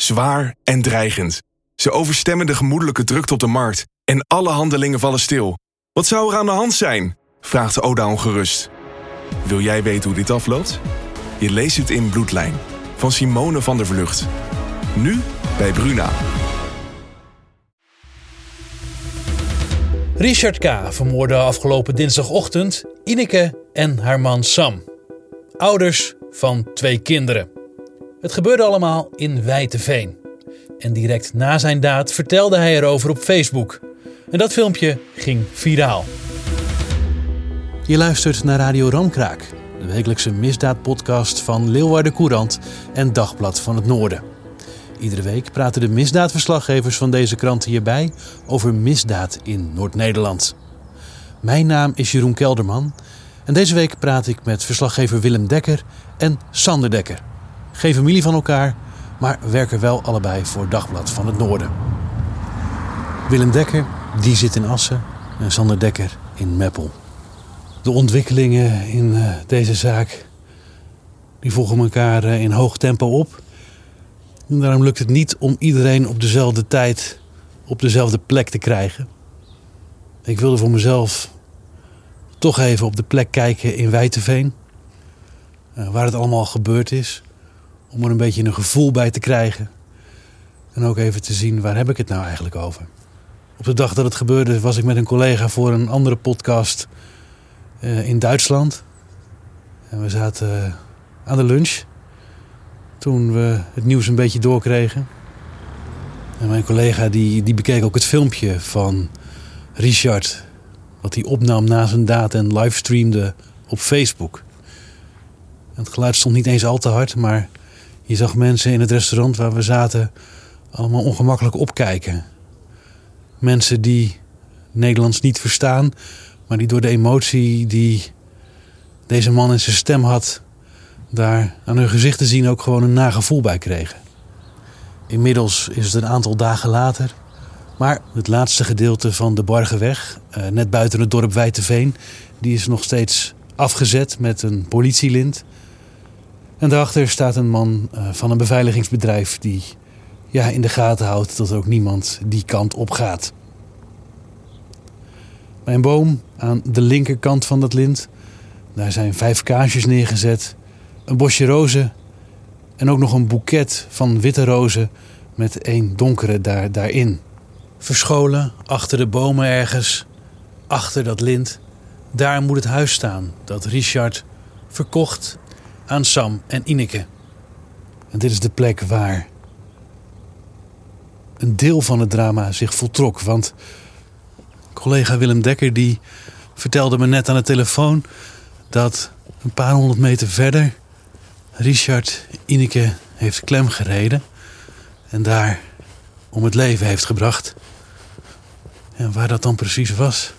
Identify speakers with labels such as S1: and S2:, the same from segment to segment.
S1: Zwaar en dreigend. Ze overstemmen de gemoedelijke drukte op de markt. En alle handelingen vallen stil. Wat zou er aan de hand zijn? vraagt Oda ongerust. Wil jij weten hoe dit afloopt? Je leest het in Bloedlijn van Simone van der Vlucht. Nu bij Bruna.
S2: Richard K. vermoorde afgelopen dinsdagochtend Ineke en haar man Sam. Ouders van twee kinderen. Het gebeurde allemaal in Wijteveen. En direct na zijn daad vertelde hij erover op Facebook. En dat filmpje ging viraal. Je luistert naar Radio Ramkraak, de wekelijkse misdaadpodcast van Leeuwarden Courant en Dagblad van het Noorden. Iedere week praten de misdaadverslaggevers van deze krant hierbij over misdaad in Noord-Nederland. Mijn naam is Jeroen Kelderman en deze week praat ik met verslaggever Willem Dekker en Sander Dekker. Geen familie van elkaar, maar werken wel allebei voor Dagblad van het Noorden. Willem Dekker, die zit in Assen en Sander Dekker in Meppel. De ontwikkelingen in uh, deze zaak die volgen elkaar uh, in hoog tempo op. Daarom lukt het niet om iedereen op dezelfde tijd op dezelfde plek te krijgen. Ik wilde voor mezelf toch even op de plek kijken in Wijteveen. Uh, waar het allemaal gebeurd is. Om er een beetje een gevoel bij te krijgen. En ook even te zien waar heb ik het nou eigenlijk over. Op de dag dat het gebeurde was ik met een collega voor een andere podcast uh, in Duitsland. En we zaten uh, aan de lunch. Toen we het nieuws een beetje doorkregen. En mijn collega die, die bekeek ook het filmpje van Richard. Wat hij opnam na zijn daad en livestreamde op Facebook. En het geluid stond niet eens al te hard, maar je zag mensen in het restaurant waar we zaten allemaal ongemakkelijk opkijken. Mensen die Nederlands niet verstaan, maar die door de emotie die deze man in zijn stem had, daar aan hun gezicht te zien ook gewoon een nagevoel bij kregen. Inmiddels is het een aantal dagen later. Maar het laatste gedeelte van de Bargeweg, net buiten het dorp Wijteveen, die is nog steeds afgezet met een politielint. En daarachter staat een man van een beveiligingsbedrijf die ja, in de gaten houdt dat ook niemand die kant op gaat. Bij een boom aan de linkerkant van dat lint, daar zijn vijf kaarsjes neergezet, een bosje rozen en ook nog een boeket van witte rozen met één donkere daar, daarin. Verscholen achter de bomen ergens, achter dat lint, daar moet het huis staan dat Richard verkocht aan Sam en Ineke. En dit is de plek waar een deel van het drama zich voltrok. Want collega Willem Dekker die vertelde me net aan de telefoon dat een paar honderd meter verder Richard Ineke heeft klem gereden en daar om het leven heeft gebracht. En waar dat dan precies was,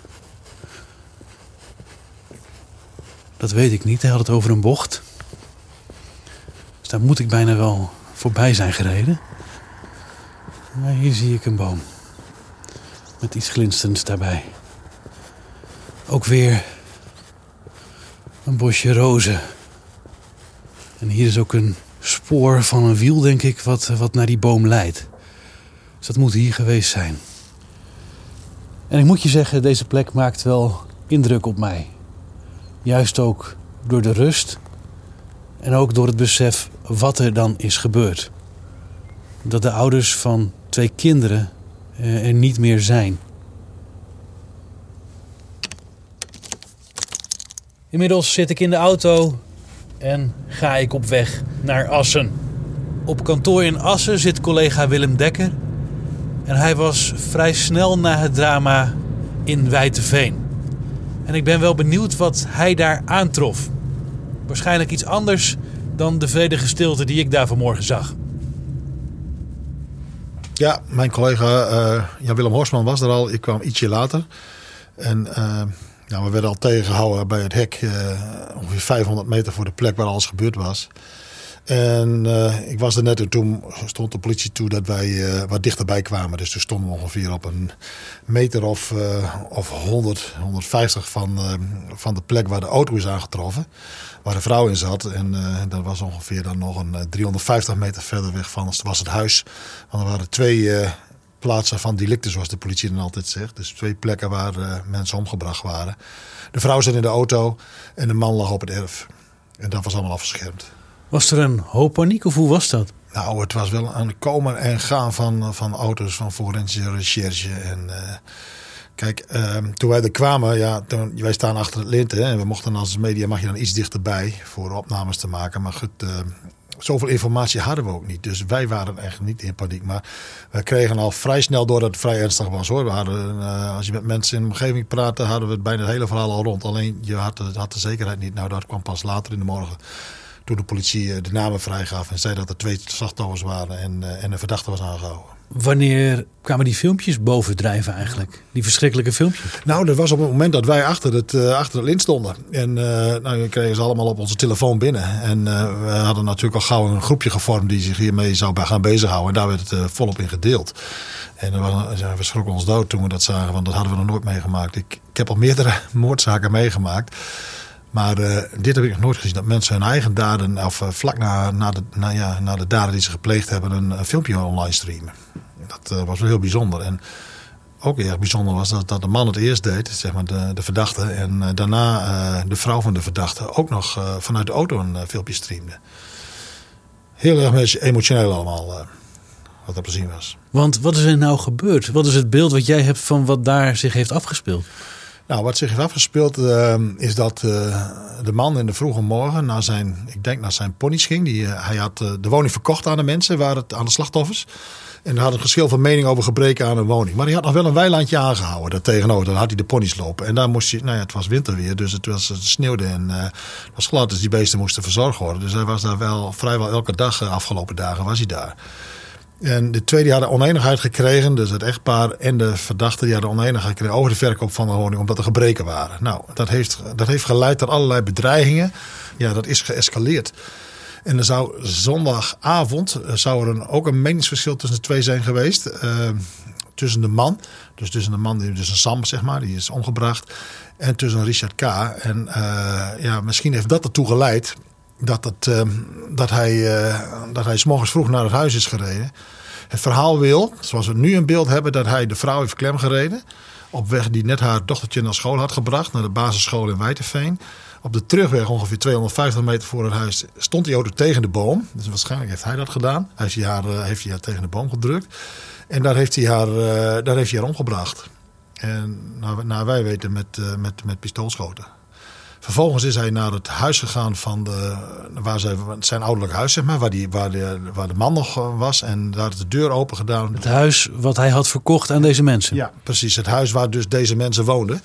S2: dat weet ik niet. Hij had het over een bocht. Daar moet ik bijna wel voorbij zijn gereden. Maar hier zie ik een boom. Met iets glinsterends daarbij. Ook weer een bosje rozen. En hier is ook een spoor van een wiel, denk ik, wat, wat naar die boom leidt. Dus dat moet hier geweest zijn. En ik moet je zeggen, deze plek maakt wel indruk op mij. Juist ook door de rust en ook door het besef wat er dan is gebeurd. Dat de ouders van twee kinderen er niet meer zijn. Inmiddels zit ik in de auto en ga ik op weg naar Assen. Op kantoor in Assen zit collega Willem Dekker. En hij was vrij snel na het drama in Wijteveen. En ik ben wel benieuwd wat hij daar aantrof. Waarschijnlijk iets anders dan de vredige stilte die ik daar vanmorgen zag.
S3: Ja, mijn collega uh, Jan-Willem Horsman was er al. Ik kwam ietsje later. En uh, ja, we werden al tegengehouden bij het hek. Uh, ongeveer 500 meter voor de plek waar alles gebeurd was. En uh, ik was er net en toen stond de politie toe dat wij uh, wat dichterbij kwamen. Dus toen stonden we ongeveer op een meter of, uh, of 100, 150 van, van de plek waar de auto is aangetroffen. Waar de vrouw in zat. En dat was ongeveer dan nog een 350 meter verder weg van was het huis. Want er waren twee plaatsen van delicten, zoals de politie dan altijd zegt. Dus twee plekken waar mensen omgebracht waren. De vrouw zat in de auto en de man lag op het erf. En dat was allemaal afgeschermd.
S2: Was er een hoop paniek of hoe was dat?
S3: Nou, het was wel een komen en gaan van, van auto's, van forensische recherche. En uh, kijk, uh, toen wij er kwamen, ja, wij staan achter het lint. Hè, en we mochten als media, mag je dan iets dichterbij voor opnames te maken. Maar goed, uh, zoveel informatie hadden we ook niet. Dus wij waren echt niet in paniek. Maar we kregen al vrij snel door dat het vrij ernstig was hoor. We hadden, als je met mensen in de omgeving praatte, hadden we het bijna het hele verhaal al rond. Alleen je had, had de zekerheid niet. Nou, dat kwam pas later in de morgen toen de politie eh, de namen vrijgaf en zei dat er twee slachtoffers waren en, eh, en een verdachte was aangehouden.
S2: Wanneer kwamen die filmpjes bovendrijven eigenlijk? Die verschrikkelijke filmpjes?
S3: Nou, dat was op het moment dat wij achter het, uh, achter het lint stonden. En uh, nou, we kregen ze allemaal op onze telefoon binnen. En uh, we hadden natuurlijk al gauw een groepje gevormd die zich hiermee zou gaan bezighouden. En daar werd het volop in gedeeld. En we schrokken ons dood toen we dat zagen, want dat hadden we nog nooit meegemaakt. Ik, ik heb al meerdere moordzaken meegemaakt. Maar uh, dit heb ik nog nooit gezien. Dat mensen hun eigen daden, of uh, vlak na, na, de, na, ja, na de daden die ze gepleegd hebben, een, een filmpje online streamen. Dat was wel heel bijzonder. En ook erg bijzonder was dat, dat de man het eerst deed, zeg maar de, de verdachte. En daarna de vrouw van de verdachte ook nog vanuit de auto een filmpje streamde. Heel erg emotioneel allemaal wat er te zien was.
S2: Want wat is er nou gebeurd? Wat is het beeld wat jij hebt van wat daar zich heeft afgespeeld?
S3: Nou, wat zich heeft afgespeeld uh, is dat uh, de man in de vroege morgen naar zijn, ik denk naar zijn ponies ging. Die, uh, hij had de woning verkocht aan de mensen, waar het, aan de slachtoffers. En hij had een geschil van mening over gebreken aan een woning. Maar hij had nog wel een weilandje aangehouden daar tegenover. Dan had hij de ponies lopen. En daar moest hij, nou ja, het was winterweer, dus het, was, het sneeuwde en het was glad. Dus die beesten moesten verzorgd worden. Dus hij was daar wel vrijwel elke dag, afgelopen dagen, was hij daar. En de twee die hadden oneenigheid gekregen. Dus het echtpaar en de verdachte die hadden oneenigheid gekregen over de verkoop van de woning. Omdat er gebreken waren. Nou, dat heeft, dat heeft geleid tot allerlei bedreigingen. Ja, dat is geëscaleerd. En er zou zondagavond eh, zou er ook een meningsverschil tussen de twee zijn geweest. Uh, tussen de man, dus tussen de man, die, dus een Sam zeg maar, die is omgebracht. En tussen Richard K. En uh, ja, misschien heeft dat ertoe geleid dat, het, uh, dat hij, uh, dat hij s morgens vroeg naar het huis is gereden. Het verhaal wil, zoals we nu een beeld hebben, dat hij de vrouw heeft klem gereden. Op weg die net haar dochtertje naar school had gebracht, naar de basisschool in Wijterveen. Op de terugweg, ongeveer 250 meter voor het huis, stond die auto tegen de boom. Dus waarschijnlijk heeft hij dat gedaan. Hij heeft haar, uh, heeft hij haar tegen de boom gedrukt. En daar heeft hij haar, daar heeft hij haar omgebracht. En naar, naar wij weten met, met, met pistoolschoten. Vervolgens is hij naar het huis gegaan van de, waar ze, zijn ouderlijk huis, zeg maar, waar, die, waar, de, waar de man nog eh, was. En daar de deur open gedaan.
S2: Het huis wat hij had verkocht aan deze mensen?
S3: Ja, precies. Het huis waar dus deze mensen woonden.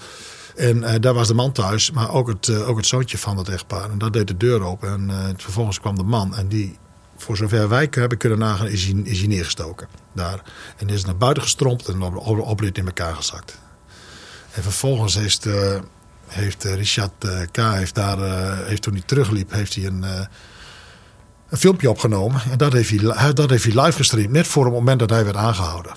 S3: En uh, daar was de man thuis, maar ook het, uh, ook het zoontje van het echtpaar. En daar deed de deur open. En uh, vervolgens kwam de man. En die, voor zover wij hebben kunnen nagaan, is hij, is hij neergestoken. Daar. En is naar buiten gestrompt en oprit in elkaar gezakt. En vervolgens is heeft eh, Richard eh, K. Heeft daar, eh, heeft toen hij terugliep, heeft hij een, een filmpje opgenomen. En dat heeft, hij, dat heeft hij live gestreamd, net voor het moment dat hij werd aangehouden.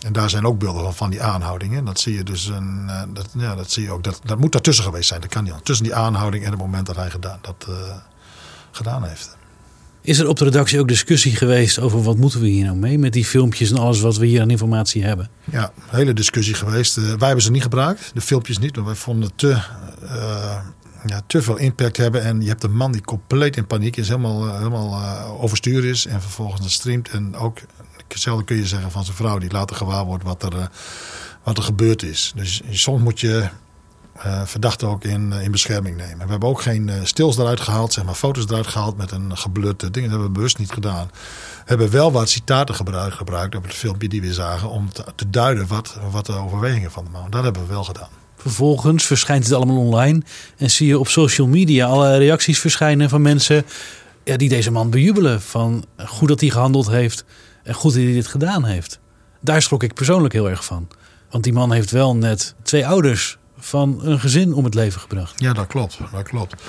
S3: En daar zijn ook beelden van, van die aanhoudingen. Dat zie je dus een, dat, ja, dat zie je ook. Dat, dat moet daartussen geweest zijn. Dat kan niet. Tussen die aanhouding en het moment dat hij gedaan, dat gedaan heeft.
S2: Is er op de redactie ook discussie geweest over wat moeten we hier nou mee met die filmpjes en alles wat we hier aan informatie hebben?
S3: Ja, hele discussie geweest. Uh, wij hebben ze niet gebruikt, de filmpjes niet, want wij vonden het te, uh, ja, te veel impact hebben. En je hebt een man die compleet in paniek is, helemaal, uh, helemaal overstuur is en vervolgens streamt. En ook hetzelfde kun je zeggen van zijn vrouw die later gewaar wordt wat er, wat er gebeurd is. Dus soms moet je uh, verdachten ook in, uh, in bescherming nemen. We hebben ook geen uh, stils eruit gehaald, zeg maar foto's eruit gehaald met een geblutte ding. Dat hebben we bewust niet gedaan. We hebben wel wat citaten gebruikt, gebruikt op het filmpje die we zagen om te, te, duiden wat, wat de overwegingen van de man. Dat hebben we wel gedaan.
S2: Vervolgens verschijnt het allemaal online en zie je op social media alle reacties verschijnen van mensen ja, die deze man bejubelen. Van goed dat hij gehandeld heeft en goed dat hij dit gedaan heeft. Daar schrok ik persoonlijk heel erg van. Want die man heeft wel net twee ouders van een gezin om het leven gebracht.
S3: Ja, dat klopt. Dat klopt.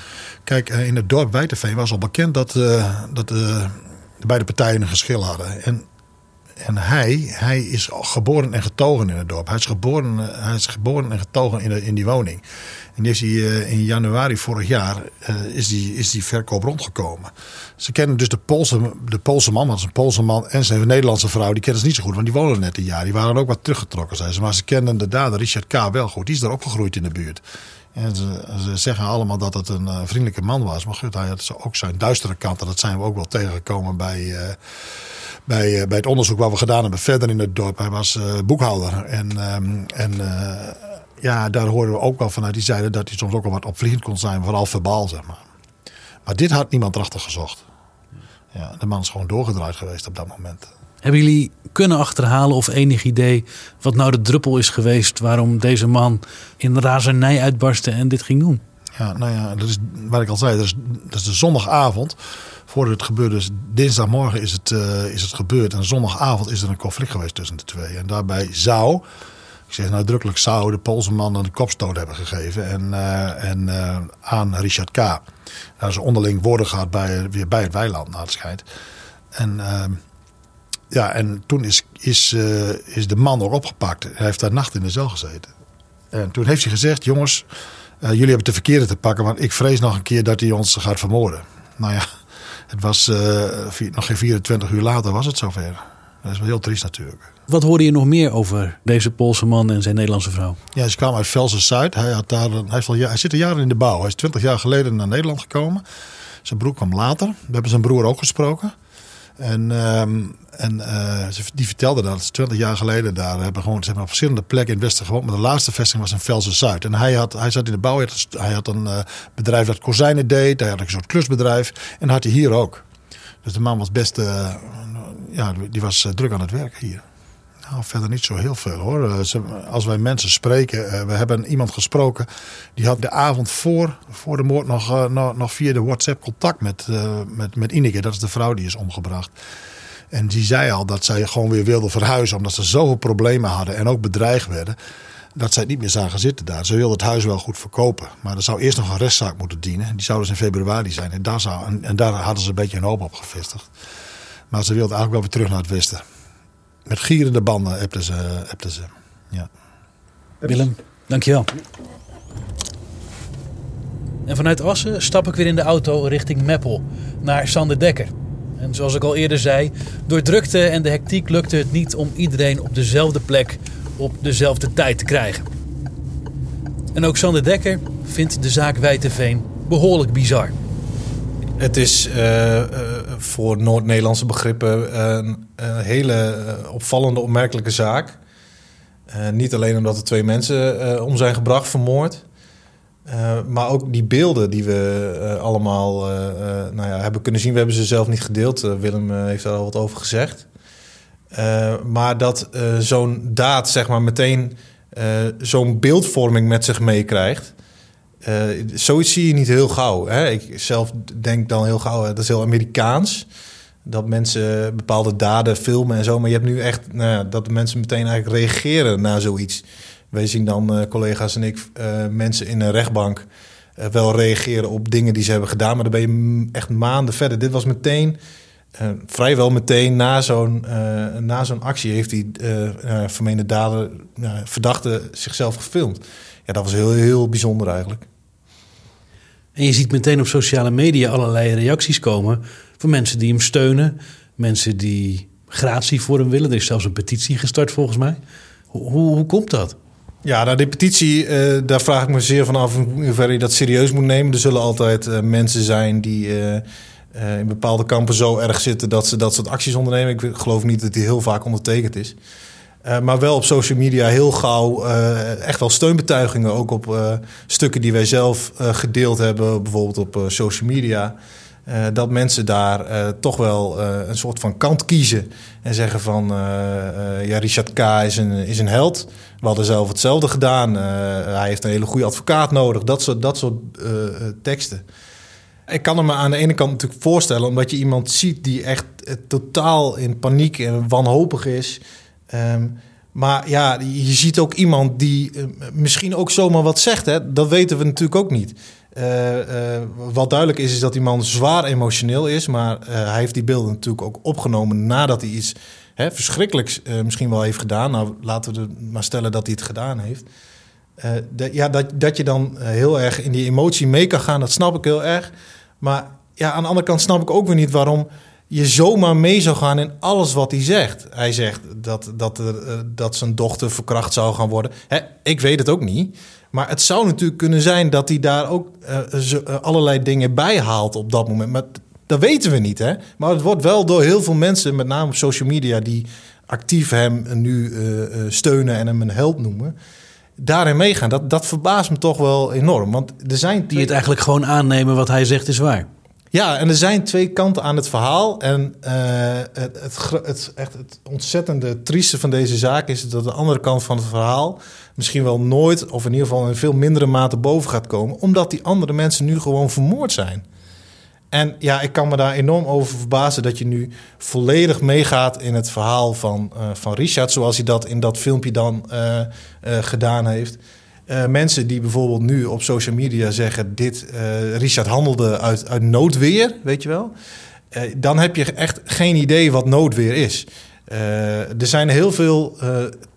S3: Kijk, in het dorp Wijtenveen was al bekend dat, uh, dat de beide partijen een geschil hadden. En en hij, hij is geboren en getogen in het dorp. Hij is geboren, hij is geboren en getogen in, de, in die woning. En uh, in januari vorig jaar uh, is, die, is die verkoop rondgekomen. Ze kennen dus de Poolse, de Poolse man, want een Poolse man en zijn Nederlandse vrouw. Die kennen ze niet zo goed, want die wonen net een jaar. Die waren ook wat teruggetrokken, zijn ze. Maar ze kennen de dader, Richard K. wel goed. Die is daar opgegroeid in de buurt. En ze, ze, zeggen allemaal dat het een uh, vriendelijke man was. Maar goed, hij had ook zijn duistere kant. En dat zijn we ook wel tegengekomen bij, bij, bij het onderzoek wat we gedaan hebben verder in het dorp. Hij was boekhouder. En, um, en ja, daar hoorden we ook wel vanuit. Die zeiden dat hij soms ook wel wat opvliegend kon zijn. Vooral verbaal, zeg maar. Maar dit had niemand erachter gezocht. Ja, de man is gewoon doorgedraaid geweest op dat moment.
S2: Hebben jullie kunnen achterhalen of enig idee wat nou de druppel is geweest waarom deze man in razernij uitbarstte en dit ging doen?
S3: Ja, nou ja, dat is wat ik al zei, dat is, dat is de zondagavond. Voordat het gebeurde, dus dinsdagmorgen is het, uh, is het gebeurd. En zondagavond is er een conflict geweest tussen de twee. En daarbij zou, ik zeg nadrukkelijk zou, de Poolse man een kopstoot hebben gegeven. En, uh, en uh, aan Richard K. Daar is onderling woorden gehad bij, weer bij het weiland, naar het. En ehm, ja, en toen is, is, uh, is de man ook opgepakt. Hij heeft daar nacht in de cel gezeten. En toen heeft hij gezegd: Jongens, jullie hebben de verkeerde te pakken, want ik vrees nog een keer dat hij ons gaat vermoorden. Nou ja, het was nog geen 24 uur later was het zover. Dat is wel heel triest natuurlijk.
S2: Wat hoorde je nog meer over deze Poolse man en zijn Nederlandse vrouw?
S3: Ja, ze kwamen uit Velsen Zuid. Hij, had daar, hij, heeft al, hij zit al jaren in de bouw. Hij is 20 jaar geleden naar Nederland gekomen. Zijn broer kwam later. We hebben zijn broer ook gesproken. En, um, en uh, die vertelde dat ze 20 jaar geleden daar hebben gewoon zeg maar, op verschillende plekken in het Westen gewoond. Maar de laatste vestiging was in Velsen Zuid. En hij, had, hij zat in de bouw. Hij had een uh, bedrijf dat kozijnen deed. Hij had een soort klusbedrijf. En had hij hier ook. Dus de man was best. Uh, ja, die was druk aan het werk hier. Nou, verder niet zo heel veel hoor. Als wij mensen spreken, we hebben iemand gesproken. Die had de avond voor, voor de moord nog, nog, via de WhatsApp contact met, met, met Ineke. Dat is de vrouw die is omgebracht. En die zei al dat zij gewoon weer wilde verhuizen. Omdat ze zoveel problemen hadden en ook bedreigd werden. Dat zij niet meer zagen zitten daar. Ze wilde het huis wel goed verkopen. Maar er zou eerst nog een rechtszaak moeten dienen. Die zou dus in februari zijn. En daar, zou, en, en daar hadden ze een beetje een hoop op gevestigd. Maar ze wilde eigenlijk wel weer terug naar het westen. Met gierende banden hebben ze. Hebben ze ja.
S2: Willem, dankjewel. En vanuit Assen stap ik weer in de auto richting Meppel naar Sander Dekker. En zoals ik al eerder zei, door drukte en de hectiek lukte het niet om iedereen op dezelfde plek op dezelfde tijd te krijgen. En ook Sander Dekker vindt de zaak Wijteveen behoorlijk bizar.
S4: Het is uh, uh, voor Noord-Nederlandse begrippen een, een, hele opvallende, opmerkelijke zaak. niet alleen omdat er twee mensen om zijn gebracht, vermoord. Maar ook die beelden die we allemaal nou ja, hebben kunnen zien. We hebben ze zelf niet gedeeld. Willem heeft daar al wat over gezegd. maar dat zo'n daad zeg maar meteen zo'n beeldvorming met zich meekrijgt. Zoiets zie je niet heel gauw. Hè? Ik zelf denk dan heel gauw, dat is heel Amerikaans. Dat mensen bepaalde daden filmen en zo. Maar je hebt nu echt nou dat mensen meteen eigenlijk reageren naar zoiets. Wij zien dan, uh, collega's en ik, uh, mensen in een rechtbank uh, wel reageren op dingen die ze hebben gedaan. Maar dan ben je echt maanden verder. Dit was meteen, vrijwel meteen na zo'n na zo'n actie heeft die vermeende dader, verdachte zichzelf gefilmd. Ja, dat was heel, heel bijzonder eigenlijk.
S2: En je ziet meteen op sociale media allerlei reacties komen van mensen die hem steunen. Mensen die gratie voor hem willen. Er is zelfs een petitie gestart volgens mij. Hoe, hoe, hoe komt dat?
S4: Ja, nou, die petitie, uh, daar vraag ik me zeer van af in hoeverre je dat serieus moet nemen. Er zullen altijd uh, mensen zijn die uh, in bepaalde kampen zo erg zitten dat ze dat soort acties ondernemen. Ik geloof niet dat die heel vaak ondertekend is. Maar wel op social media heel gauw echt wel steunbetuigingen. Ook op stukken die wij zelf gedeeld hebben, bijvoorbeeld op social media. Dat mensen daar toch wel een soort van kant kiezen. En zeggen van, ja, Richard K. is een, is een held. We hadden zelf hetzelfde gedaan. hij heeft een hele goede advocaat nodig. Dat soort, dat soort teksten. Ik kan me aan de ene kant natuurlijk voorstellen... omdat je iemand ziet die echt totaal in paniek en wanhopig is... Ehm, maar ja, je ziet ook iemand die eh, misschien ook zomaar wat zegt. Hè? Dat weten we natuurlijk ook niet. Eh, eh, wat duidelijk is, is dat die man zwaar emotioneel is. Maar hij heeft die beelden natuurlijk ook opgenomen nadat hij iets hè, verschrikkelijks misschien wel heeft gedaan. Nou, laten we maar stellen dat hij het gedaan heeft. ja, dat, dat je dan heel erg in die emotie mee kan gaan, dat snap ik heel erg. Maar ja, aan de andere kant snap ik ook weer niet waarom je zomaar mee zou gaan in alles wat hij zegt. Hij zegt dat, dat, eh, dat zijn dochter verkracht zou gaan worden. Hè, ik weet het ook niet. Maar het zou natuurlijk kunnen zijn dat hij daar ook uh, allerlei dingen bij haalt op dat moment. Maar dat weten we niet. Hè? Maar het wordt wel door heel veel mensen, met name op social media, die actief hem nu steunen en hem een held noemen daarin meegaan. Dat, dat verbaast me toch wel enorm. Want er zijn
S2: die het eigenlijk gewoon aannemen wat hij zegt is waar.
S4: Ja, en er zijn twee kanten aan het verhaal. En uh, het, het, echt het ontzettende trieste van deze zaak is dat de andere kant van het verhaal misschien wel nooit, of in ieder geval in veel mindere mate boven gaat komen, omdat die andere mensen nu gewoon vermoord zijn. En ja, ik kan me daar enorm over verbazen dat je nu volledig meegaat in het verhaal van, uh, van Richard, zoals hij dat in dat filmpje dan uh, gedaan heeft. Uh, mensen die bijvoorbeeld nu op social media zeggen: dit uh, Richard handelde uit, noodweer, weet je wel. Uh, dan heb je echt geen idee wat noodweer is. er zijn heel veel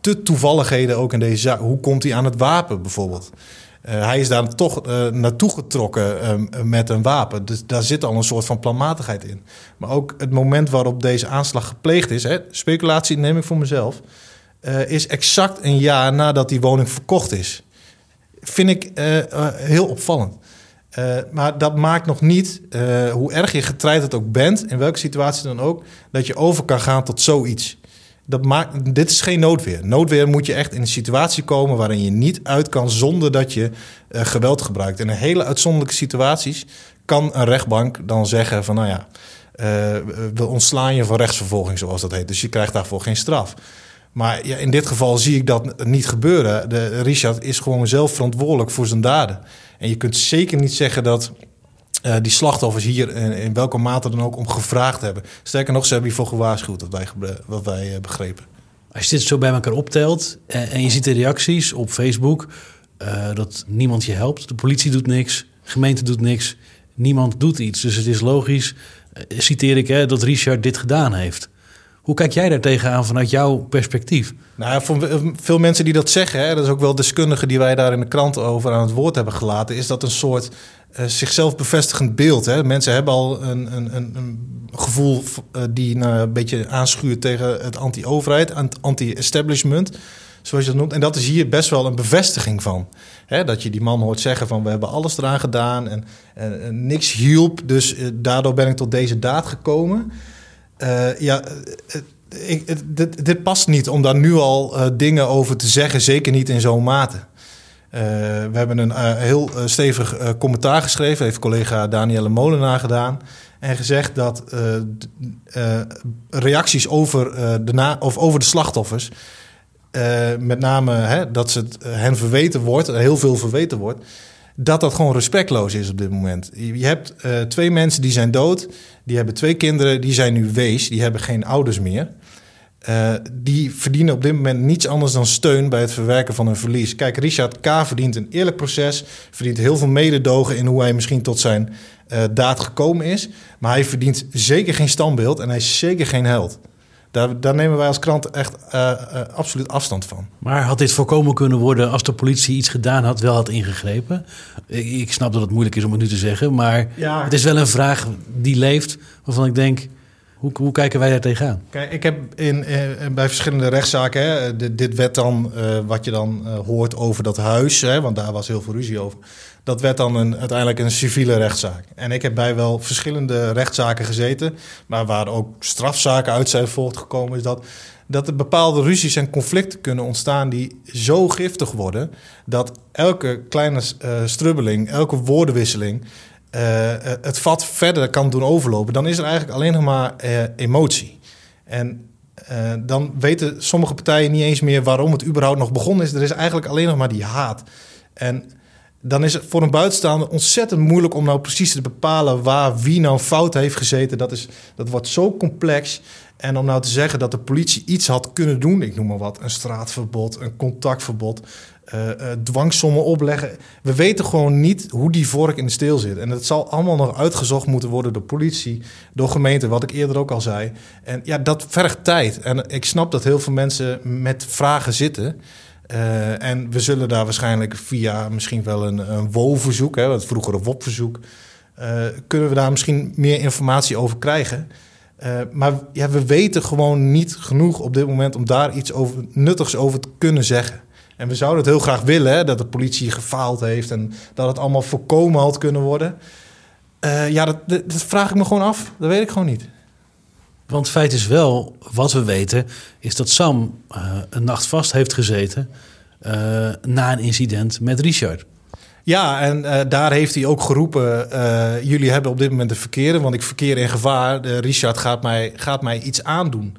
S4: te toevalligheden ook in deze zaak. Hoe komt hij aan het wapen bijvoorbeeld? hij is daar toch naartoe getrokken met een wapen. Dus daar zit al een soort van planmatigheid in. Maar ook het moment waarop deze aanslag gepleegd is, hè, speculatie neem ik voor mezelf, is exact een jaar nadat die woning verkocht is vind ik uh, uh, heel opvallend. Uh, maar dat maakt nog niet, hoe erg je getreid ook bent, in welke situatie dan ook, dat je over kan gaan tot zoiets. Dat maakt, dit is geen noodweer. Noodweer moet je echt in een situatie komen waarin je niet uit kan zonder dat je geweld gebruikt. In een hele uitzonderlijke situaties kan een rechtbank dan zeggen van nou ja, we ontslaan je van rechtsvervolging zoals dat heet. Dus je krijgt daarvoor geen straf. Maar ja, in dit geval zie ik dat niet gebeuren. De, Richard is gewoon zelf verantwoordelijk voor zijn daden. En je kunt zeker niet zeggen dat uh, die slachtoffers hier in, welke mate dan ook om gevraagd hebben. Sterker nog, ze hebben hiervoor gewaarschuwd, wat wij, wat wij uh, begrepen.
S2: Als je dit zo bij elkaar optelt en, en je ziet de reacties op Facebook... Dat niemand je helpt, de politie doet niks, de gemeente doet niks... niemand doet iets. Dus het is logisch, citeer ik, hè, dat Richard dit gedaan heeft. Hoe kijk jij daar tegenaan vanuit jouw perspectief?
S4: Nou, voor veel mensen die dat zeggen, hè, dat is ook wel deskundigen die wij daar in de krant over aan het woord hebben gelaten, is dat een soort uh, zichzelf bevestigend beeld. Hè? Mensen hebben al een, een, een gevoel uh, die nou, een beetje aanschuurt tegen het anti-overheid, anti-establishment, zoals je dat noemt. En dat is hier best wel een bevestiging van. Hè? Dat je die man hoort zeggen van we hebben alles eraan gedaan en, niks hielp, dus uh, daardoor ben ik tot deze daad gekomen. Uh, ja, ik, dit, past niet om daar nu al uh, dingen over te zeggen, zeker niet in zo'n mate. we hebben een heel stevig commentaar geschreven, heeft collega Danielle Molenaar gedaan. En gezegd dat reacties over, de na, of over de slachtoffers, met name hè, dat ze het, hen verweten wordt, heel veel verweten wordt, dat dat gewoon respectloos is op dit moment. Je hebt uh, twee mensen die zijn dood, die hebben twee kinderen, die zijn nu wees, die hebben geen ouders meer. Uh, die verdienen op dit moment niets anders dan steun bij het verwerken van hun verlies. Kijk, Richard K. verdient een eerlijk proces, verdient heel veel mededogen in hoe hij misschien tot zijn uh, daad gekomen is. Maar hij verdient zeker geen standbeeld en hij is zeker geen held. Daar, daar, nemen wij als krant echt uh, uh, absoluut afstand van.
S2: Maar had dit voorkomen kunnen worden als de politie iets gedaan had, wel had ingegrepen? Ik, ik snap dat het moeilijk is om het nu te zeggen, maar ja. het is wel een vraag die leeft waarvan ik denk. Hoe, hoe kijken wij daar tegenaan?
S4: Kijk, ik heb in, in bij verschillende rechtszaken, hè, dit, werd dan uh, wat je dan hoort over dat huis, hè, want daar was heel veel ruzie over. Dat werd dan een, uiteindelijk een civiele rechtszaak. En ik heb bij wel verschillende rechtszaken gezeten, maar waar ook strafzaken uit zijn voortgekomen, is dat, dat er bepaalde ruzies en conflicten kunnen ontstaan die zo giftig worden dat elke kleine strubbeling, elke woordenwisseling het vat verder kan doen overlopen. Dan is er eigenlijk alleen nog maar uh, emotie. En dan weten sommige partijen niet eens meer waarom het überhaupt nog begonnen is. Er is eigenlijk alleen nog maar die haat. En dan is het voor een buitenstaander ontzettend moeilijk om nou precies te bepalen waar wie nou fout heeft gezeten. Dat, is, dat wordt zo complex. En om nou te zeggen dat de politie iets had kunnen doen, ik noem maar wat, een straatverbod, een contactverbod, uh, uh, dwangsommen opleggen. We weten gewoon niet hoe die vork in de steel zit. En het zal allemaal nog uitgezocht moeten worden door politie, door gemeenten, wat ik eerder ook al zei. En ja, dat vergt tijd. En ik snap dat heel veel mensen met vragen zitten. Uh, en we zullen daar waarschijnlijk via misschien wel een, een WO-verzoek, het vroegere WOP-verzoek, kunnen we daar misschien meer informatie over krijgen. Maar ja, we weten gewoon niet genoeg op dit moment om daar iets over, nuttigs over te kunnen zeggen. En we zouden het heel graag willen, hè, dat de politie gefaald heeft en dat het allemaal voorkomen had kunnen worden. Uh, ja, dat, dat, vraag ik me gewoon af. Dat weet ik gewoon niet.
S2: Want feit is wel, wat we weten, is dat Sam uh, een nacht vast heeft gezeten na een incident met Richard.
S4: Ja, en uh, daar heeft hij ook geroepen: uh, jullie hebben op dit moment de verkeerde, want ik verkeer in gevaar. Uh, Richard gaat mij, gaat mij iets aandoen.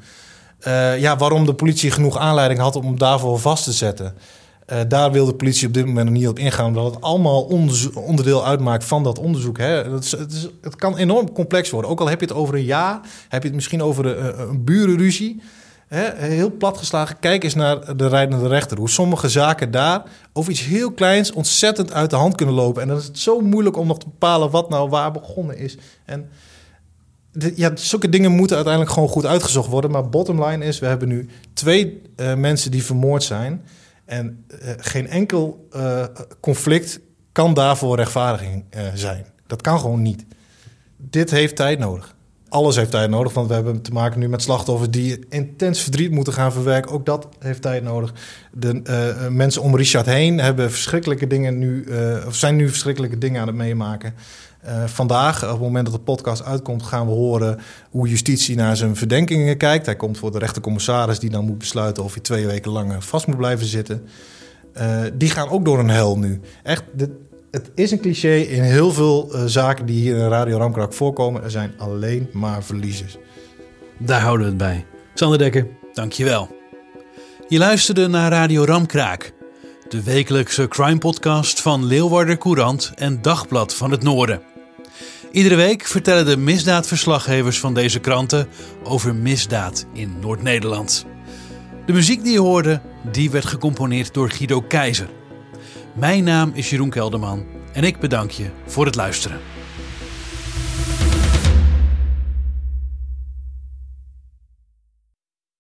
S4: Ja, waarom de politie genoeg aanleiding had om daarvoor vast te zetten. daar wil de politie op dit moment nog niet op ingaan, omdat het allemaal onderdeel uitmaakt van dat onderzoek. Hè. Het, is, het, kan enorm complex worden. Ook al heb je het over een jaar, heb je het misschien over een, burenruzie heel plat geslagen, kijk eens naar de rijdende rechter. Hoe sommige zaken daar over iets heel kleins ontzettend uit de hand kunnen lopen. En dan is het zo moeilijk om nog te bepalen wat nou waar begonnen is. En ja, zulke dingen moeten uiteindelijk gewoon goed uitgezocht worden. Maar bottom line is, we hebben nu twee uh, mensen die vermoord zijn. En uh, geen enkel uh, conflict kan daarvoor rechtvaardiging zijn. Dat kan gewoon niet. Dit heeft tijd nodig alles heeft tijd nodig, want we hebben te maken nu met slachtoffers die intens verdriet moeten gaan verwerken. Ook dat heeft tijd nodig. De mensen om Richard heen hebben verschrikkelijke dingen nu, of zijn nu verschrikkelijke dingen aan het meemaken. Uh, vandaag, op het moment dat de podcast uitkomt, gaan we horen hoe justitie naar zijn verdenkingen kijkt. Hij komt voor de rechtercommissaris die dan moet besluiten of hij twee weken lang vast moet blijven zitten. die gaan ook door een hel nu. Echt, het is een cliché in heel veel uh, zaken die hier in Radio Ramkrak voorkomen. Er zijn alleen maar verliezers.
S2: Daar houden we het bij. Sander Dekker, dankjewel. Je luisterde naar Radio Ramkraak, de wekelijkse crime podcast van Leeuwarder Courant en Dagblad van het Noorden. Iedere week vertellen de misdaadverslaggevers van deze kranten over misdaad in Noord-Nederland. De muziek die je hoorde, die werd gecomponeerd door Guido Keizer. Mijn naam is Jeroen Kelderman en ik bedank je voor het luisteren.